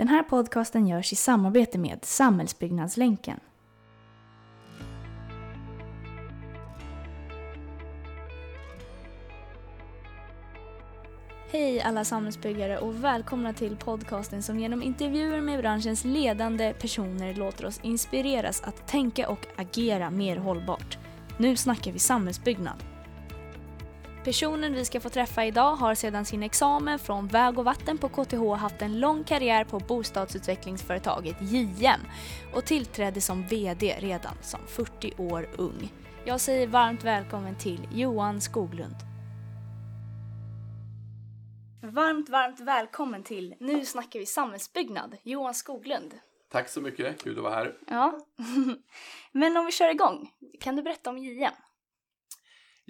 Den här podcasten görs i samarbete med Samhällsbyggnadslänken. Hej alla samhällsbyggare och välkomna till podcasten som genom intervjuer med branschens ledande personer låter oss inspireras att tänka och agera mer hållbart. Nu snackar vi samhällsbyggnad. Personen vi ska få träffa idag har sedan sin examen från väg och vatten på KTH haft en lång karriär på bostadsutvecklingsföretaget JM och tillträdde som VD redan som 40 år ung. Jag säger varmt välkommen till Johan Skoglund. Varmt, varmt välkommen till Nu snackar vi samhällsbyggnad, Johan Skoglund. Tack så mycket, kul att vara här. Ja, men om vi kör igång, kan du berätta om JM?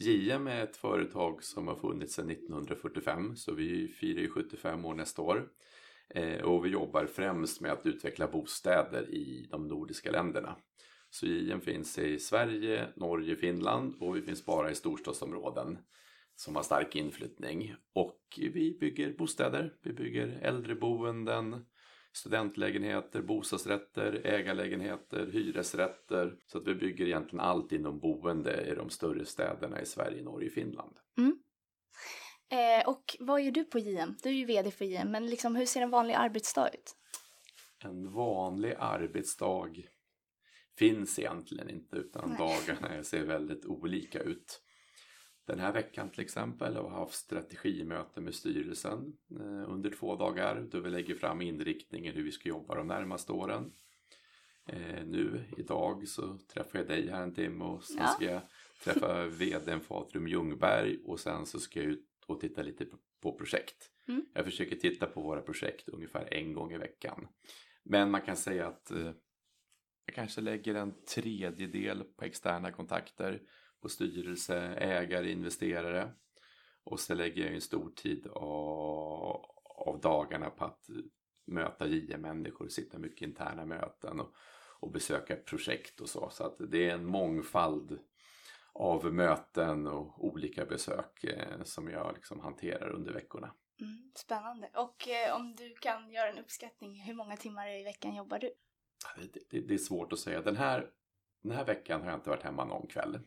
JM är ett företag som har funnits sedan 1945 så vi firar ju 75 år nästa år. Eh, och vi jobbar främst med att utveckla bostäder i de nordiska länderna. Så JM finns i Sverige, Norge, Finland och vi finns bara i storstadsområden som har stark inflyttning. Och vi bygger bostäder, vi bygger äldreboenden, studentlägenheter, bostadsrätter, ägarlägenheter, hyresrätter. Så att vi bygger egentligen allt inom boende i de större städerna i Sverige, Norge och Finland. Mm. Eh, och vad gör du på JM? Du är ju VD för JM, men liksom, hur ser en vanlig arbetsdag ut? En vanlig arbetsdag finns egentligen inte utan Nej. dagarna ser väldigt olika ut. Den här veckan till exempel har vi haft strategimöte med styrelsen eh, under två dagar då vi lägger fram inriktningen hur vi ska jobba de närmaste åren. Eh, nu idag så träffar jag dig här en timme och sen ska jag träffa vdn för Atrium Ljungberg och sen så ska jag ut och titta lite på projekt. Mm. Jag försöker titta på våra projekt ungefär en gång i veckan. Men man kan säga att eh, jag kanske lägger en tredjedel på externa kontakter på styrelse, ägare, investerare. Och så lägger jag en stor tid av, av dagarna på att möta JM-människor, sitta mycket interna möten och, och besöka projekt och så. Så att det är en mångfald av möten och olika besök eh, som jag liksom hanterar under veckorna. Mm, spännande. Och eh, om du kan göra en uppskattning, hur många timmar i veckan jobbar du? Det, det, det, är svårt att säga. Den här, den här veckan har jag inte varit hemma någon kväll.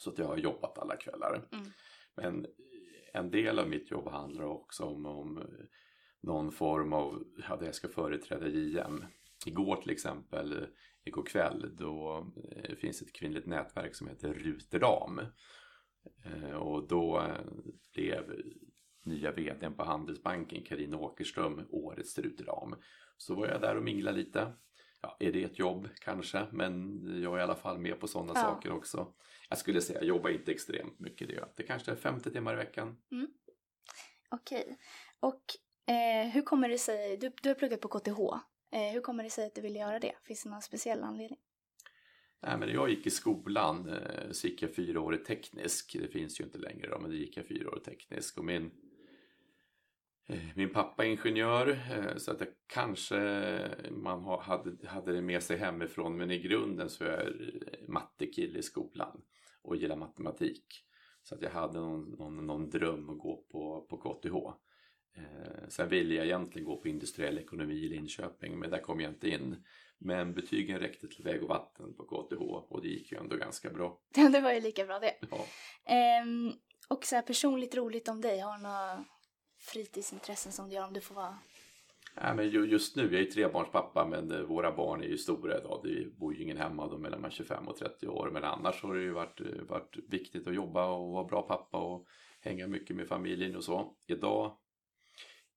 Så att jag har jobbat alla kvällar. Mm. Men en del av mitt jobb handlar också om, om någon form av, ja, det jag ska företräda JM. Igår till exempel, igår kväll, då eh, finns ett kvinnligt nätverk som heter Ruterdam. Eh, och då blev nya vdn på Handelsbanken, Karina Åkerström, årets Ruterdam. Så var jag där och minglade lite. Ja, är det ett jobb kanske, men jag är i alla fall med på sådana ja. saker också jag skulle säga, jobba inte extremt mycket. Det, det kanske är 50 timmar i veckan. Mm. Okej. Okay. Och eh, hur kommer det sig, du, du har pluggat på KTH. Eh, hur kommer det sig att du vill göra det? Finns det någon speciell anledning? Nej, men jag gick i skolan eh, så gick jag fyra år i teknisk. Det finns ju inte längre då, men det gick jag fyra år i teknisk. Och min, min pappa är ingenjör eh, så att jag kanske man hade, hade det med sig hemifrån men i grunden så är jag mattekille i skolan och gillar matematik. Så att jag hade någon, någon, någon dröm att gå på, på KTH. Eh, sen ville jag egentligen gå på industriell ekonomi i Linköping men där kom jag inte in. Men betygen räckte till väg och vatten på KTH och det gick ju ändå ganska bra. Ja, det var ju lika bra det. Ja. Ehm, och så här personligt roligt om dig, har du några fritidsintressen som du gör om du får vara Nej, men just nu, jag är trebarnspappa men eh, våra barn är ju stora idag. Det bor ju ingen hemma, de är mellan 25 och 30 år. Men annars har det ju varit, eh, varit viktigt att jobba och vara bra pappa och hänga mycket med familjen och så. Idag,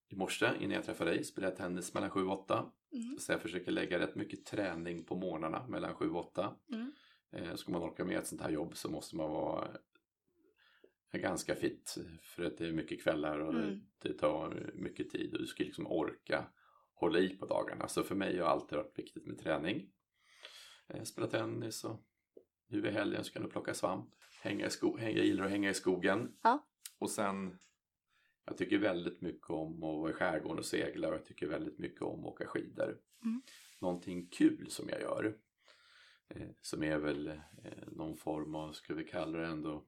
i morse innan jag träffade dig, spelade jag tennis mellan 7 och 8. Mm. Så jag försöker lägga rätt mycket träning på morgnarna mellan 7 och 8. Mm. Eh, ska man orka med ett sånt här jobb så måste man vara ganska fit för att det är mycket kvällar och mm. det tar mycket tid och du ska liksom orka hålla i på dagarna. Så för mig har alltid varit viktigt med träning. Eh, spela tennis och nu i helgen ska jag plocka svamp. Hänga i sko- hänga, jag gillar att hänga i skogen. Ja. Och sen, jag tycker väldigt mycket om att vara i skärgården och segla och jag tycker väldigt mycket om att åka skidor. Mm. Någonting kul som jag gör, eh, som är väl eh, någon form av, skulle vi kalla det ändå,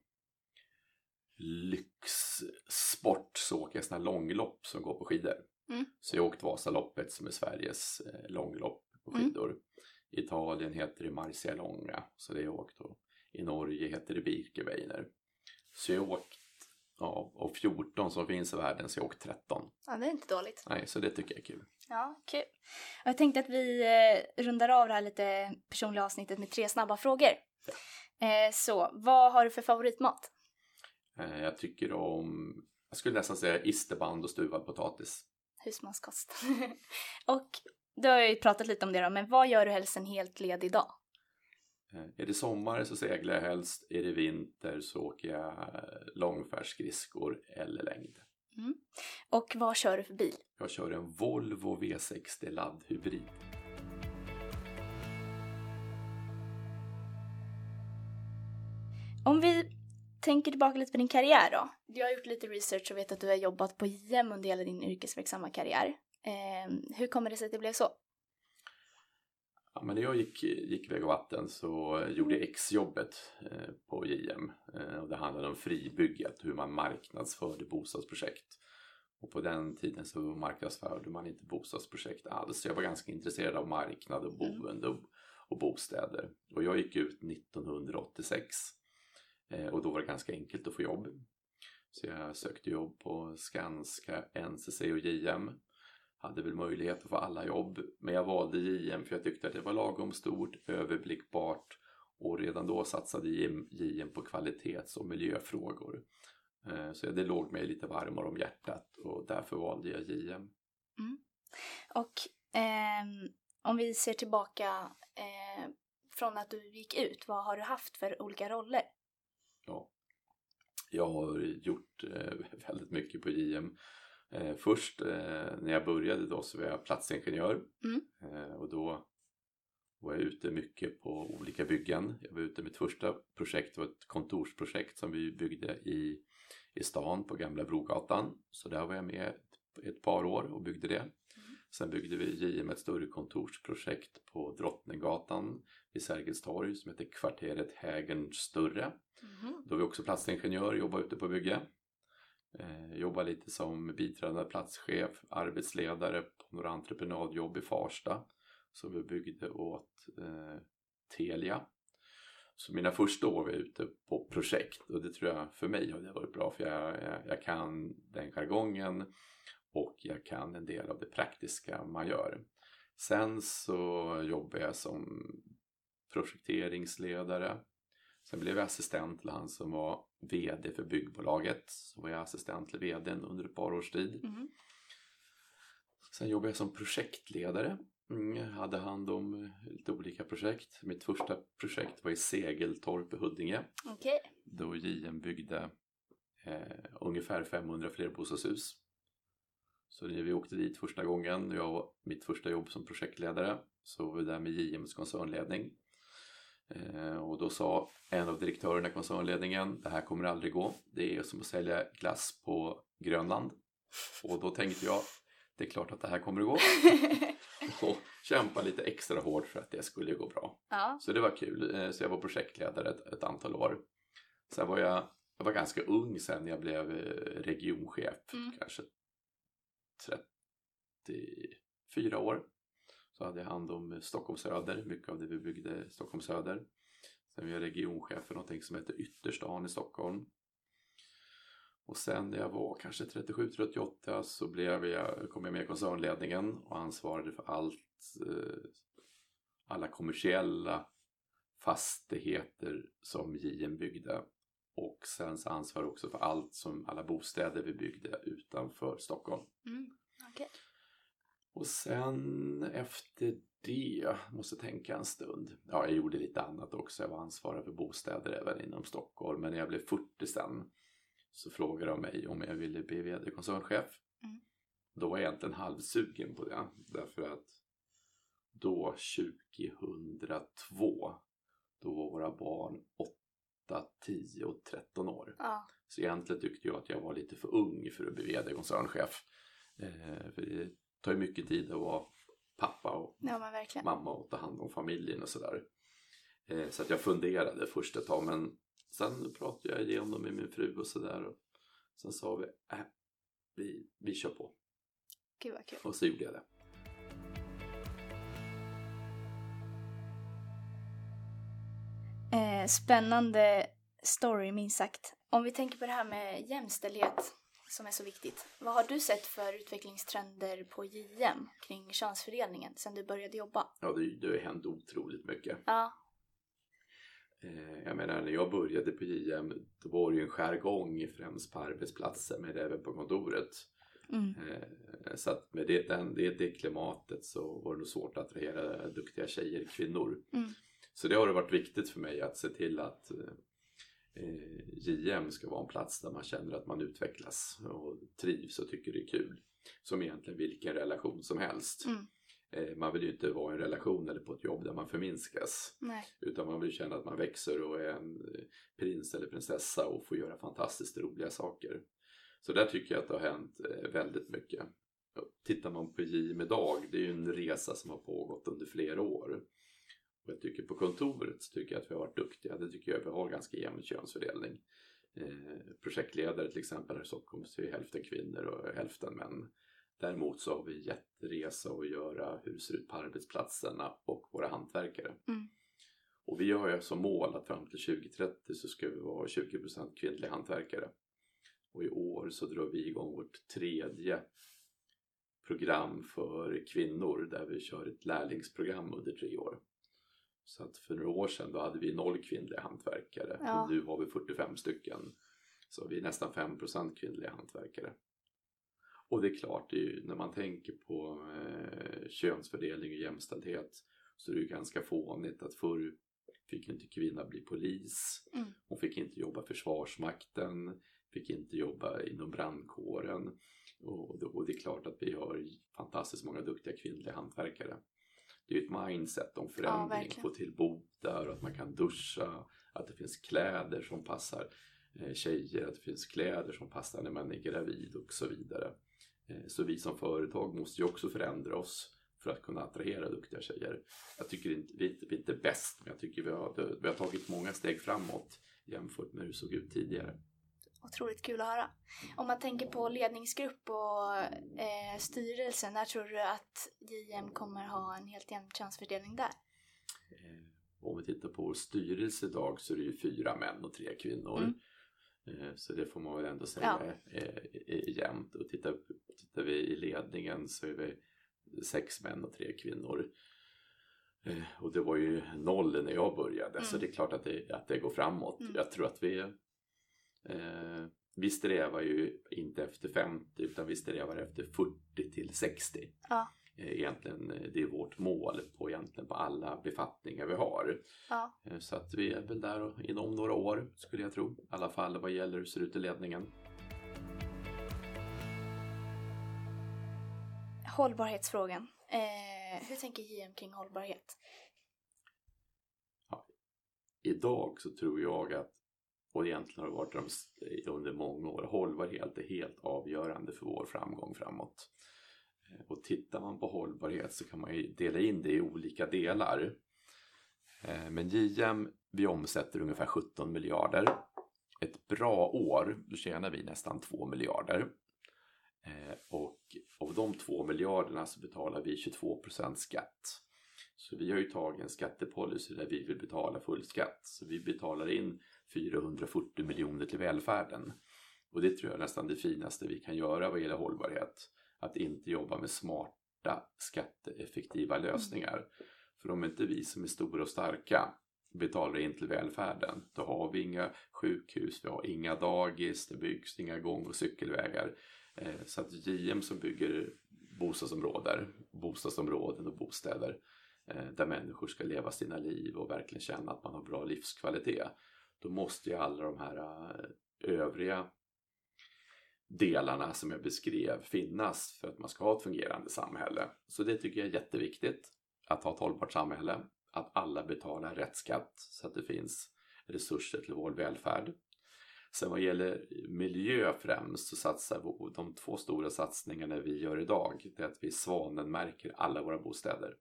lyxsport så åker jag sådana långlopp som går på skidor. Mm. Så jag har åkt Vasaloppet som är Sveriges eh, långlopp på Mm. skidor. I Italien heter det Marcialonga, så det har jag åkt. Och I Norge heter det Birkebeiner. Så jag har åkt, ja, och 14 som finns i världen så jag har åkt 13. Ja, det är inte dåligt. Nej, så det tycker jag är kul. Ja, kul. Och Jag tänkte att vi eh, rundar av det här lite personliga avsnittet med tre snabba frågor. Eh, så, vad har du för favoritmat? Eh, Jag tycker om, jag skulle nästan säga isterband och stuvad potatis. Husmanskost. och du har ju pratat lite om det då, men vad gör du helst en helt ledig dag? Eh, Är det sommar så seglar jag helst, är det vinter så åker jag långfärdsskridskor eller längd. Och vad kör du för bil? Jag kör en Volvo V60 laddhybrid. Tänker tillbaka lite på din karriär då. Jag har gjort lite research och vet att du har jobbat på JM under hela din yrkesverksamma karriär. Eh, hur kommer det sig att det blev så? Ja, men när jag gick, gick Väg och vatten så gjorde jag exjobbet eh, på JM. Eh, och det handlade om fribygget, hur man marknadsförde bostadsprojekt. Och på den tiden så marknadsförde man inte bostadsprojekt alls. Så jag var ganska intresserad av marknad och boende och, och bostäder. Och jag gick ut 1986. Eh, och då var det ganska enkelt att få jobb. Så jag sökte jobb på Skanska, NCC och JM hade väl möjlighet att få alla jobb. Men jag valde JM för jag tyckte att det var lagom stort, överblickbart och redan då satsade JM, på kvalitets och miljöfrågor. Eh, så det låg mig lite varmare om hjärtat och därför valde jag JM. Mm. Och eh, om vi ser tillbaka eh, från att du gick ut, vad har du haft för olika roller? Ja. Jag har gjort eh, väldigt mycket på JM. Eh, först eh, när jag började då så var jag platsingenjör Mm. och då var jag ute mycket på olika byggen. Jag var ute, mitt första projekt var ett kontorsprojekt som vi byggde i, i stan på Gamla Brogatan. Så där var jag med ett, ett par år och byggde det. Sen byggde vi JM ett större kontorsprojekt på Drottninggatan vid Sergels torg som heter kvarteret Hägern Större. Då var vi också platsingenjör, jobbade ute på bygge. Eh, jobbade lite som biträdande platschef, arbetsledare på några entreprenadjobb i Farsta. som vi byggde åt eh, Telia. Så mina första år var jag ute på projekt och det tror jag för mig har det varit bra för jag, jag, jag kan den jargongen och jag kan en del av det praktiska man gör. Sen så jobbade jag som projekteringsledare. Sen blev jag assistent till han som var VD för byggbolaget. Så var jag assistent till VDn under ett par års tid. Mhm. Sen jobbade jag som projektledare. Mm, hade hand om lite olika projekt. Mitt första projekt var i Segeltorp i Huddinge. Okej. Då JM byggde eh, ungefär 500 flerbostadshus. Så när vi åkte dit första gången, jag var mitt första jobb som projektledare, så var vi där med JMs koncernledning. Eh, och då sa en av direktörerna i koncernledningen, det här kommer aldrig gå. Det är som att sälja glass på Grönland. Och då tänkte jag, det är klart att det här kommer att gå. Och kämpa lite extra hårt för att det skulle gå bra. ja. Så det var kul. Eh, Så jag var projektledare ett, ett antal år. Sen var jag, jag var ganska ung sen när jag blev eh, regionchef. Mm. Kanske 34 år. Så hade jag hand om eh, Stockholm Söder, mycket av det vi byggde i Stockholm Söder. Sen var jag regionchef för någonting som heter Ytterstan i Stockholm. Och sen när jag var kanske 37-38 så blev jag, kom jag med i koncernledningen och ansvarade för allt, eh, alla kommersiella fastigheter som JM byggde. Och sen så ansvarade jag också för allt som alla bostäder vi byggde utanför Stockholm. Mm. okay. Och sen efter det, måste tänka en stund. Ja, jag gjorde lite annat också. Jag var ansvarig för bostäder även inom Stockholm. Men när jag blev 40 sen så frågade de mig om jag ville bli vd-koncernchef. Mm. Då var jag egentligen halvsugen på det. Därför att då, 2002, då var våra barn 8, 10 och 13 år. Ja. Så egentligen tyckte jag att jag var lite för ung för att bli vd-koncernchef. Eh, tar ju mycket tid att vara pappa och ja, mamma och ta hand om familjen och sådär. Eh, så att jag funderade först ett tag men sen pratade jag igenom med min fru och sådär. Sen sa vi, äh, vi, vi kör på. Gud vad kul. Och så gjorde jag det. Eh, spännande story minst sagt. Om vi tänker på det här med jämställdhet som är så viktigt. Vad har du sett för utvecklingstrender på JM kring könsfördelningen sedan du började jobba? Ja, det, det har hänt otroligt mycket. Ja. Eh, jag menar när jag började på JM då var det ju en skärgång främst på arbetsplatser men även på kontoret. Mm. Eh, Så att med det, den, det, det klimatet så var det nog svårt att attrahera duktiga tjejer, kvinnor. Mm. Så det har varit viktigt för mig att se till att eh, JM ska vara en plats där man känner att man utvecklas och trivs och tycker det är kul. Som egentligen vilken relation som helst. Mm. Eh, man vill ju inte vara i en relation eller på ett jobb där man förminskas. Nej. Utan man vill känna att man växer och är en eh, prins eller prinsessa och får göra fantastiskt roliga saker. Så där tycker jag att det har hänt eh, väldigt mycket. Tittar man på JM idag, det är ju en resa som har pågått under flera år. Jag tycker på kontoret så tycker jag att vi har varit duktiga. Det tycker jag vi har ganska jämn könsfördelning. Eh, projektledare till exempel här i Stockholm så är hälften kvinnor och hälften män. Däremot så har vi jätteresa att göra hur det ser ut på arbetsplatserna och våra hantverkare. Mm. Och vi har ju som mål att fram till 2030 så ska vi vara 20% kvinnliga hantverkare. Och i år så drar vi igång vårt tredje program för kvinnor där vi kör ett lärlingsprogram under tre år. Så att för några år sedan då hade vi noll kvinnliga hantverkare Ja. och nu har vi 45 stycken. Så vi är nästan 5% kvinnliga hantverkare. Och det är klart, det är ju, när man tänker på eh, könsfördelning och jämställdhet så är det ju ganska fånigt att förr fick inte kvinna bli polis. Mm. Hon fick inte jobba Försvarsmakten, fick inte jobba inom brandkåren. Och, och det är klart att vi har fantastiskt många duktiga kvinnliga hantverkare. Det är ju ett mindset om förändring, verkligen. få till botar, att man kan duscha, att det finns kläder som passar eh, tjejer, att det finns kläder som passar när man är gravid och så vidare. Eh, Så vi som företag måste ju också förändra oss för att kunna attrahera duktiga tjejer. Jag tycker inte- vi är inte bäst, men jag tycker vi har, vi har tagit många steg framåt jämfört med hur det såg ut tidigare. Otroligt kul att höra. Om man tänker på ledningsgrupp och eh, styrelse, när tror du att JM kommer ha en helt jämn könsfördelning där? Eh, Om vi tittar på vår styrelse idag så är det ju fyra män och tre kvinnor. Mm. Eh, Så det får man väl ändå säga Ja. är, är jämnt. Och tittar, tittar vi i ledningen så är vi sex män och tre kvinnor. Eh, Och det var ju noll när jag började så Mm. det är klart att det, att det går framåt. Mm. Jag tror att vi eh, vi strävar ju inte efter 50 utan vi strävar efter 40 till 60. Ja. Eh, Egentligen, eh, det är vårt mål på, egentligen på alla befattningar vi har. Ja. Eh, Så att vi är väl där inom några år skulle jag tro. I alla fall vad gäller hur det ser ut i ledningen. Hållbarhetsfrågan. Eh, hur tänker JM kring hållbarhet? Idag så tror jag att, och egentligen har det varit under många år, hållbarhet är helt avgörande för vår framgång framåt. Eh, och tittar man på hållbarhet så kan man ju dela in det i olika delar. Eh, men JM, vi omsätter ungefär 17 miljarder. Ett bra år, då tjänar vi nästan 2 miljarder. Eh, och av de 2 miljarderna så betalar vi 22% skatt. Så vi har ju tagit en skattepolicy där vi vill betala full skatt. Så vi betalar in 440 miljoner till välfärden. Och det tror jag är nästan det finaste vi kan göra vad gäller hållbarhet. Att inte jobba med smarta skatteeffektiva lösningar. För om inte vi som är stora och starka betalar in till välfärden, då har vi inga sjukhus, vi har inga dagis, det byggs inga gång och cykelvägar. Eh, så att JM som bygger bostadsområden, bostadsområden och bostäder eh, där människor ska leva sina liv och verkligen känna att man har bra livskvalitet. Då måste ju alla de här eh, övriga delarna som jag beskrev finnas för att man ska ha ett fungerande samhälle. Så det tycker jag är jätteviktigt, att ha ett hållbart samhälle, att alla betalar rätt skatt så att det finns resurser till vår välfärd. Sen vad gäller miljö främst så satsar vi, de två stora satsningarna vi gör idag, det är att vi svanenmärker alla våra bostäder.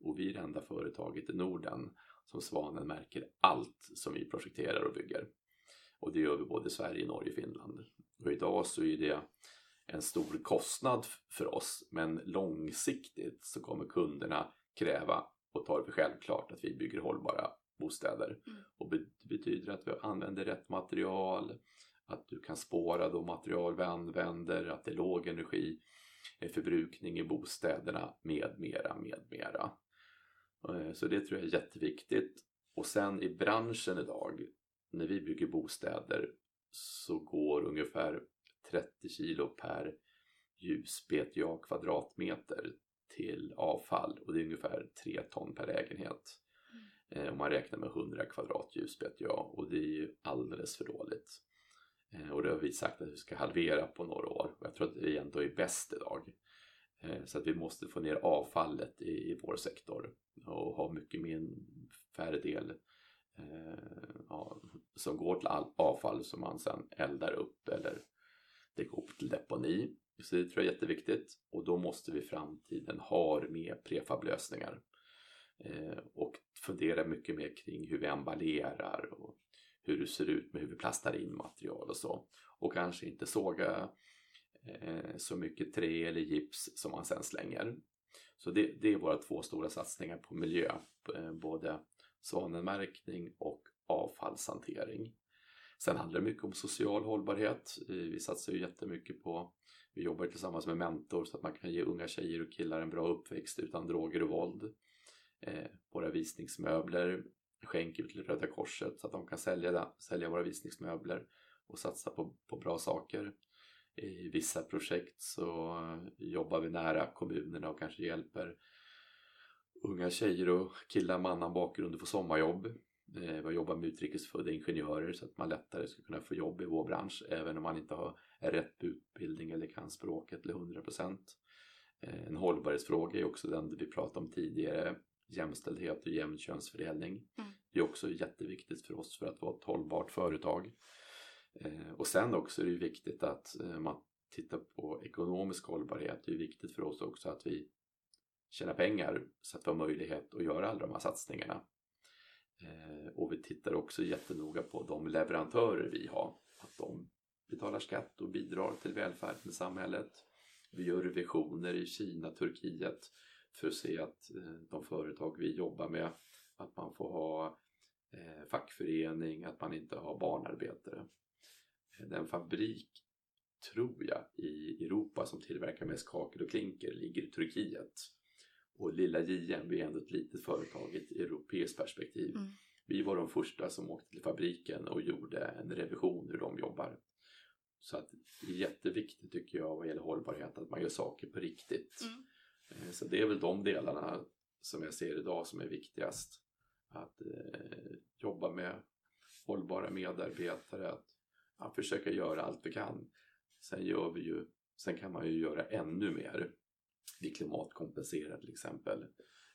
Och vi är det enda företaget i Norden som svanenmärker allt som vi projekterar och bygger. Och det gör vi både i Sverige, Norge och Finland. Och idag så är det en stor kostnad för oss men långsiktigt så kommer kunderna kräva och tar för självklart att vi bygger hållbara bostäder. Mm. Och det betyder att vi använder rätt material, att du kan spåra de material vi använder, att det är låg energi förbrukning i bostäderna med mera, med mera. Eh, så det tror jag är jätteviktigt. Och sen i branschen idag, när vi bygger bostäder så går ungefär 30 kilo per ljus-BTA kvadratmeter till avfall och det är ungefär 3 ton per lägenhet. Mm. Om man räknar med 100 kvadrat ljus-BTA och det är ju alldeles för dåligt. Eh, och det har vi sagt att vi ska halvera på några år och jag tror att vi ändå är bäst idag. Eh, så att vi måste få ner avfallet i, i vår sektor och ha mycket mer färre del eh, ja, som går till all avfall som man sedan eldar upp eller det går upp till deponi. Så det tror jag är jätteviktigt och då måste vi i framtiden ha med prefablösningar eh, och fundera mycket mer kring hur vi emballerar och hur det ser ut med hur vi plastar in material och så. Och kanske inte såga Eh, så mycket trä eller gips som man sen slänger. Så det, det är våra två stora satsningar på miljö, eh, både svanenmärkning och avfallshantering. Sen handlar det mycket om social hållbarhet. Eh, vi satsar ju jättemycket på, vi jobbar tillsammans med Mentor så att man kan ge unga tjejer och killar en bra uppväxt utan droger och våld. Våra visningsmöbler skänker vi till Röda Korset så att de kan sälja, sälja våra visningsmöbler och satsa på, på bra saker. I vissa projekt så jobbar vi nära kommunerna och kanske hjälper unga tjejer och killar med annan bakgrund att få sommarjobb. Eh, vi jobbar med utrikesfödda ingenjörer så att man lättare ska kunna få jobb i vår bransch även om man inte har rätt utbildning eller kan språket till 100 procent. Eh, en hållbarhetsfråga är också den vi pratade om tidigare jämställdhet och jämn könsfördelning. Mm. Det är också jätteviktigt för oss för att vara ett hållbart företag. Eh, och sen också är det viktigt att eh, man tittar på ekonomisk hållbarhet. Det är viktigt för oss också att vi tjänar pengar så att vi har möjlighet att göra alla de här satsningarna. Eh, och vi tittar också jättenoga på de leverantörer vi har. Att de betalar skatt och bidrar till välfärden i samhället. Vi gör revisioner i Kina, Turkiet för att se att eh, de företag vi jobbar med, att man får ha eh, fackförening, att man inte har barnarbetare. Den fabrik, tror jag, i Europa som tillverkar mest kakel och klinker ligger i Turkiet. Och lilla JM är ändå ett litet företag i ett europeiskt perspektiv. Mm. Vi var de första som åkte till fabriken och gjorde en revision hur de jobbar. Så att det är jätteviktigt tycker jag vad gäller hållbarhet att man gör saker på riktigt. Mm. Eh, så det är väl de delarna som jag ser idag som är viktigast. Att eh, jobba med hållbara medarbetare, att, att försöka göra allt vi kan. Sen, gör vi ju, sen kan man ju göra ännu mer. Vi klimatkompenserar till exempel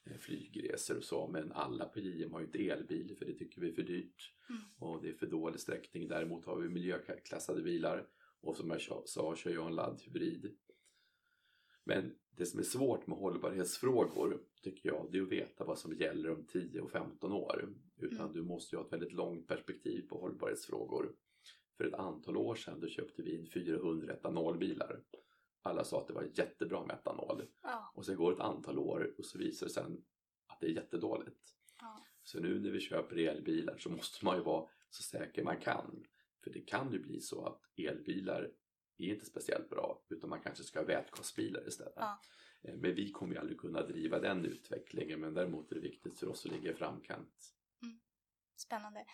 eh, flygresor och så men alla på JM har ju inte elbil för det tycker vi är för dyrt mm. och det är för dålig sträckning. Däremot har vi miljöklassade bilar och som jag sa kör jag en laddhybrid men det som är svårt med hållbarhetsfrågor tycker jag, det är att veta vad som gäller om 10 och 15 år. Utan mm. du måste ju ha ett väldigt långt perspektiv på hållbarhetsfrågor. För ett antal år sedan då köpte vi in 400 etanolbilar. Alla sa att det var jättebra med etanol. Ja. Och sen går ett antal år och så visar det sig att det är jättedåligt. Ja. Så nu när vi köper elbilar så måste man ju vara så säker man kan. För det kan ju bli så att elbilar är inte speciellt bra utan man kanske ska ha vätgasbilar istället. Ja. Eh, men vi kommer ju aldrig kunna driva den utvecklingen men däremot är det viktigt för oss att ligga i framkant. Spännande.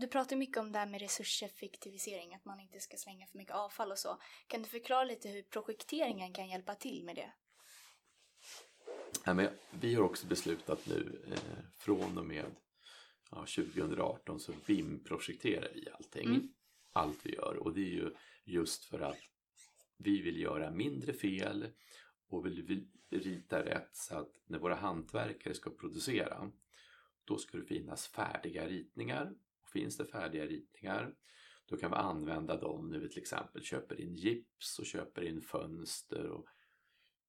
Du pratar mycket om det här med resurseffektivisering, att man inte ska slänga för mycket avfall och så. Kan du förklara lite hur projekteringen kan hjälpa till med det? Ja, men vi har också beslutat nu eh, från och med ja, 2018 så BIM-projekterar vi allting. Mm. Allt vi gör och det är ju Just för att vi vill göra mindre fel och vill rita rätt så att när våra hantverkare ska producera då ska det finnas färdiga ritningar. Och finns det färdiga ritningar då kan vi använda dem när vi till exempel köper in gips och köper in fönster och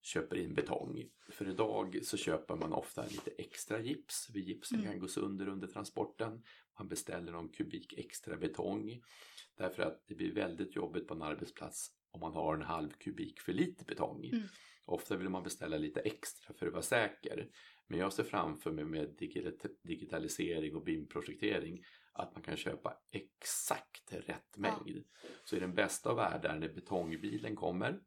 köper in betong. För idag så köper man ofta lite extra gips, för gipsen mm. kan gå sönder under transporten. Man beställer någon kubik extra betong. Därför att det blir väldigt jobbigt på en arbetsplats om man har en halv kubik för lite betong. Mm. Ofta vill man beställa lite extra för att vara säker. Men jag ser framför mig med digitalisering och BIM-projektering att man kan köpa exakt rätt mängd. Så i den bästa av världar när betongbilen kommer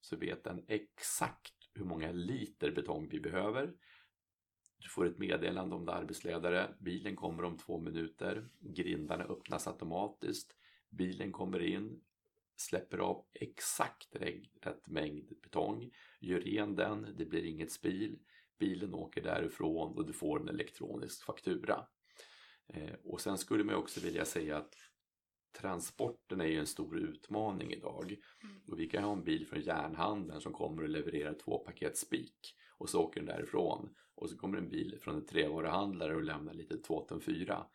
så vet den exakt hur många liter betong vi behöver. Du får ett meddelande om det arbetsledare. Bilen kommer om två minuter. Grindarna öppnas automatiskt. Bilen kommer in, släpper av exakt rätt mängd betong, gör ren den, det blir inget spil, bilen åker därifrån och du får en elektronisk faktura. Eh, och sen skulle man också vilja säga att transporten är ju en stor utmaning idag. Mm. Och vi kan ha en bil från järnhandeln som kommer och levererar två paket spik och så åker den därifrån. Och så kommer en bil från en trävaruhandlare och lämnar lite 2004.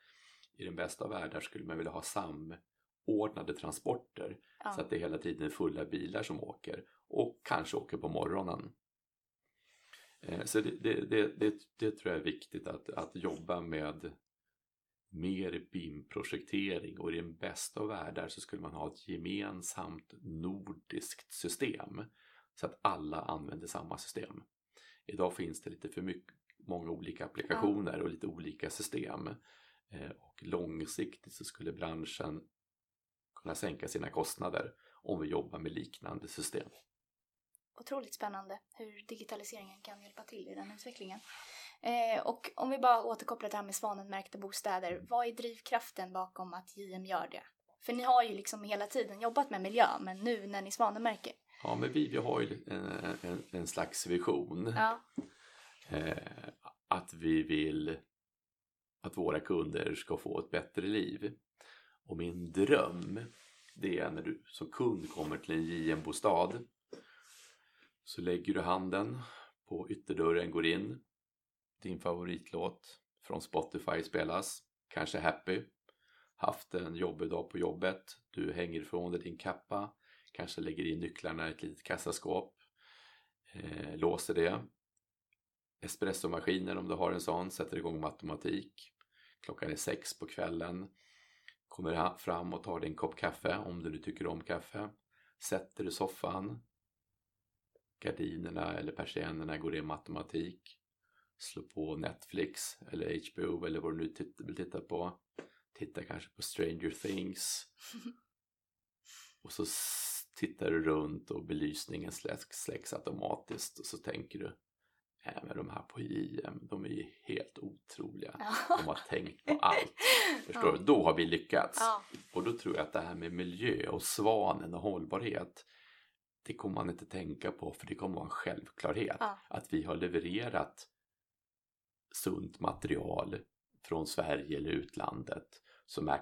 I den bästa av världar skulle man vilja ha samordnade transporter ja. så att det hela tiden är fulla bilar som åker och kanske åker på morgonen. Eh, så det, det, det, det, tror jag är viktigt att, att jobba med mer BIM-projektering och i den bästa av världar så skulle man ha ett gemensamt nordiskt system så att alla använder samma system. Idag finns det lite för mycket, många olika applikationer och lite olika system eh, och långsiktigt så skulle branschen kunna sänka sina kostnader om vi jobbar med liknande system. Otroligt spännande hur digitaliseringen kan hjälpa till i den utvecklingen. Eh, och om vi bara återkopplar det här med svanenmärkta bostäder. Vad är drivkraften bakom att JM gör det? För ni har ju liksom hela tiden jobbat med miljö, men nu när ni svanenmärker. Ja, men vi, vi har ju en, en, en slags vision. Ja. Eh, att vi vill att våra kunder ska få ett bättre liv. Och min dröm, det är när du som kund kommer till en JM-bostad så lägger du handen på ytterdörren, går in. Din favoritlåt från Spotify spelas, kanske Happy, haft en jobbig dag på jobbet, du hänger ifrån dig din kappa, kanske lägger in nycklarna i ett litet kassaskåp, eh, låser det, espressomaskinen om du har en sån, sätter igång med automatik, klockan är sex på kvällen, kommer fram och tar din kopp kaffe om du nu tycker om kaffe, sätter i soffan, gardinerna eller persiennerna går in med automatik, slå på Netflix eller HBO eller vad du nu vill titta på. Titta kanske på Stranger Things. Och så tittar du runt och belysningen släcks, släcks automatiskt och så tänker du Nej men de här på JM, de är ju helt otroliga. Ja. De har tänkt på allt. Förstår ja. du? Då har vi lyckats. Ja. Och då tror jag att det här med miljö och svanen och hållbarhet det kommer man inte tänka på för det kommer vara en självklarhet. Att vi har levererat sunt material från Sverige eller utlandet som är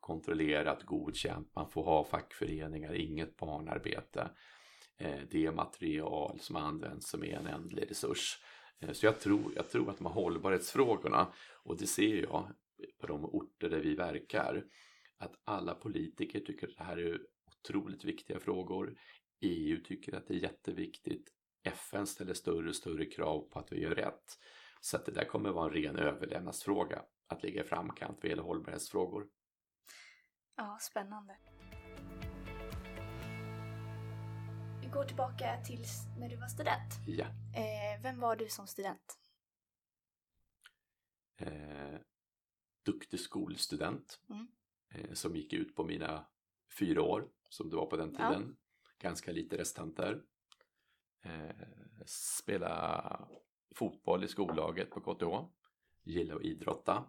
kontrollerat, godkänt. Man får ha fackföreningar, inget barnarbete. Eh, det är material som används som är en ändlig resurs. Eh, så jag tror, jag tror att de här hållbarhetsfrågorna, och det ser jag på de orter där vi verkar, att alla politiker tycker att det här är otroligt viktiga frågor. EU tycker att det är jätteviktigt. FN ställer större och större krav på att vi gör rätt. Så att det där kommer vara en ren överlevnadsfråga att ligga i framkant vad gäller hållbarhetsfrågor. Ja, spännande. Vi går tillbaka till när du var student. Ja. Eh, vem var du som student? Eh, duktig skolstudent mm. eh, som gick ut på mina fyra år som det var på den tiden. Ganska lite restanter. Eh, spela fotboll i skollaget på KTH. Gillar att idrotta.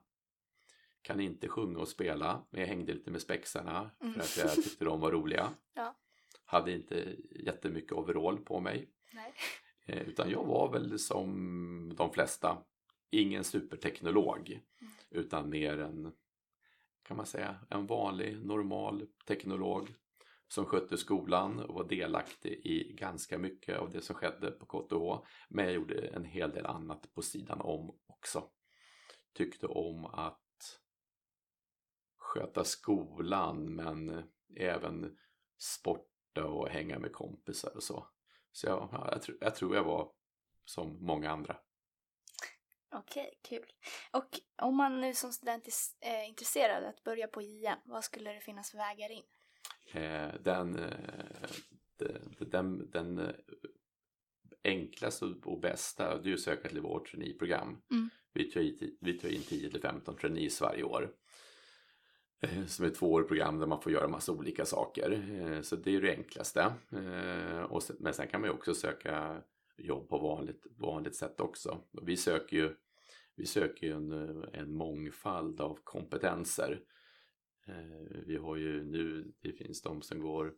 Kan inte sjunga och spela, men jag hängde lite med spexarna för mm. att jag tyckte de var roliga. Ja. Hade inte jättemycket overall på mig. Eh, utan jag var väl som de flesta, ingen superteknolog. Mm. Utan mer en, kan man säga, en vanlig normal teknolog som skötte skolan och var delaktig i ganska mycket av det som skedde på KTH. Men jag gjorde en hel del annat på sidan om också. Tyckte om att sköta skolan men även sporta och hänga med kompisar och så. Så jag, jag, tr jag tror jag var som många andra. Okej, kul. Och om man nu som student är intresserad att börja på JM, vad skulle det finnas för vägar in? Eh, den, eh, den, den eh, enklaste och bästa det är att söka till vårt traineeprogram. Mm. Vi tar, in, vi tar in 10-15 trainees varje år. Eh, som är ett tvåårigt program där man får göra massa olika saker. Eh, så det är det enklaste. Men sen kan man ju också söka jobb på vanligt, vanligt sätt också. Vi söker ju, vi söker ju en, en mångfald av kompetenser. Eh, vi har ju nu, det finns de som går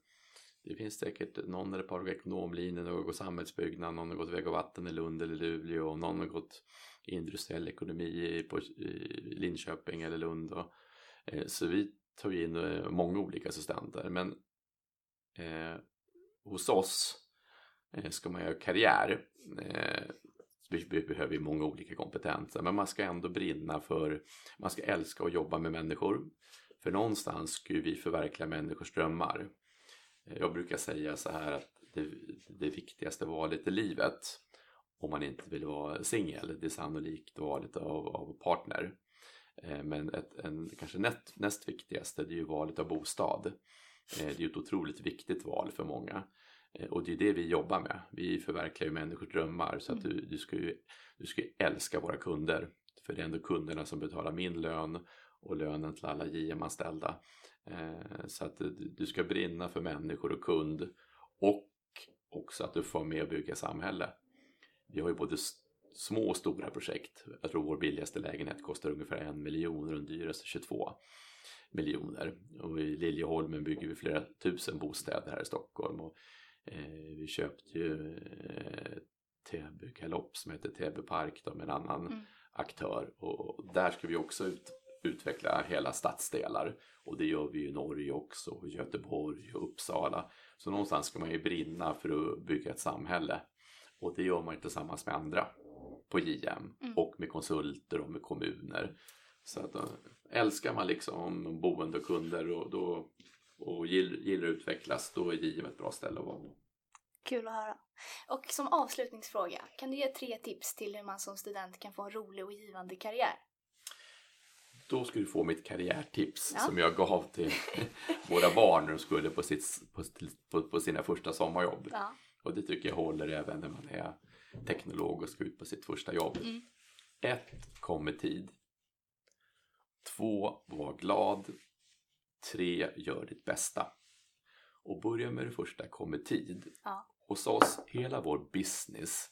det finns säkert någon eller ett par av ekonomlinjen, någon har gått samhällsbyggnad, någon har gått väg och vatten i Lund eller Luleå och någon har gått industriell ekonomi på Linköping eller Lund. Och, eh, så vi tar in eh, många olika assistenter men eh, hos oss ska man göra karriär. Eh, vi, vi behöver ju många olika kompetenser men man ska ändå brinna för, man ska älska att jobba med människor. För någonstans ska vi förverkliga människors drömmar. Jag brukar säga så här att det, det viktigaste valet i livet om man inte vill vara singel, det är sannolikt valet av, av partner. Eh, men ett, en, kanske näst, näst viktigaste det är ju valet av bostad. Eh, det är ett otroligt viktigt val för många. Eh, och det är det vi jobbar med. Vi förverkligar ju människors drömmar så att du, du, ska ju, du ska ju älska våra kunder. För det är ändå kunderna som betalar min lön och lönen till alla JM-anställda. Eh, så att du ska brinna för människor och kund och också att du får med och bygga samhälle. Vi har ju både små och stora projekt. Jag tror vår billigaste lägenhet kostar ungefär en miljon och den dyraste 22 miljoner. Och i Liljeholmen bygger vi flera tusen bostäder här i Stockholm. Och, eh, vi köpte ju eh, Täby Galopp som heter Täby Park då, med en annan mm. aktör. Och där ska vi också ut utveckla hela stadsdelar. Och det gör vi i Norge också, Göteborg och Uppsala. Så någonstans ska man ju brinna för att bygga ett samhälle. Och det gör man ju tillsammans med andra på JM mm. och med konsulter och med kommuner. Så att då, älskar man liksom boende och kunder och, då, och gillar att utvecklas, då är JM ett bra ställe att vara på. Kul att höra. Och som avslutningsfråga, kan du ge tre tips till hur man som student kan få en rolig och givande karriär? Då ska du få mitt karriärtips ja. som jag gav till våra barn när de skulle på, sitt, på, på, sina första sommarjobb. Ja. Och det tycker jag håller även när man är teknolog och ska ut på sitt första jobb. Mm. Ett, kom med tid. Två, var glad. Tre, gör ditt bästa. Och börja med det första, kom med tid. Ja. Hos oss, hela vår business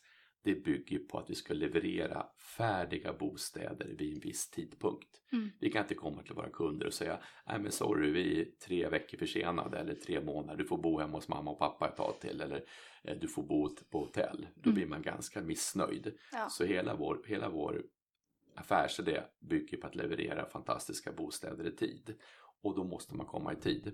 det bygger på att vi ska leverera färdiga bostäder vid en viss tidpunkt. Mm. Vi kan inte komma till våra kunder och säga nej men sorry vi är tre veckor försenade eller tre månader, du får bo hemma hos mamma och pappa ett tag till eller eh, du får bo på hotell. Då mm. blir man ganska missnöjd. Ja. Så hela vår, hela vår affärsidé bygger på att leverera fantastiska bostäder i tid och då måste man komma i tid.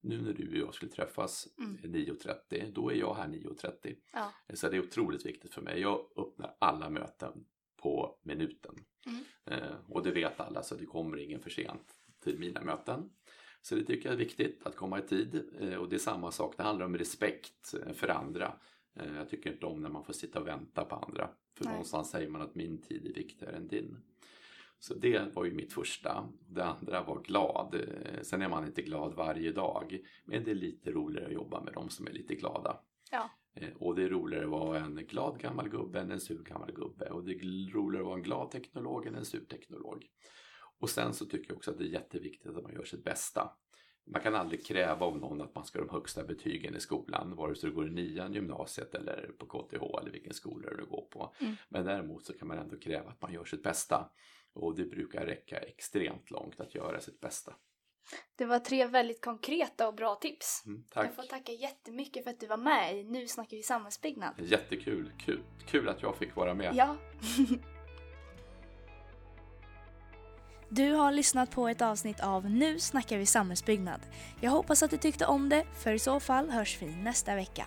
Nu när du och jag skulle träffas mm. 9.30, då är jag här 9.30. Ja. Så det är otroligt viktigt för mig. Jag öppnar alla möten på minuten. Mm. Eh, och det vet alla så det kommer ingen för sent till mina möten. Så det tycker jag är viktigt att komma i tid. Eh, och det är samma sak, det handlar om respekt eh, för andra. Eh, jag tycker inte om när man får sitta och vänta på andra. För Nej. någonstans säger man att min tid är viktigare än din. Så det var ju mitt första. Det andra var glad. Eh, sen är man inte glad varje dag. Men det är lite roligare att jobba med de som är lite glada. Ja. Eh, och det är roligare att vara en glad gammal gubbe än en sur gammal gubbe. Och det är roligare att vara en glad teknolog än en sur teknolog. Och sen så tycker jag också att det är jätteviktigt att man gör sitt bästa. Man kan aldrig kräva av någon att man ska ha de högsta betygen i skolan, vare sig du går i nian, gymnasiet eller på KTH eller vilken skola du går på. Mm. Men däremot så kan man ändå kräva att man gör sitt bästa. Och det brukar räcka extremt långt att göra sitt bästa. Det var tre väldigt konkreta och bra tips. Mm, tack. Jag får tacka jättemycket för att du var med i Nu snackar vi samhällsbyggnad. Jättekul. Kul, kul att jag fick vara med. Ja. Du har lyssnat på ett avsnitt av Nu snackar vi samhällsbyggnad. Jag hoppas att du tyckte om det, för i så fall hörs vi nästa vecka.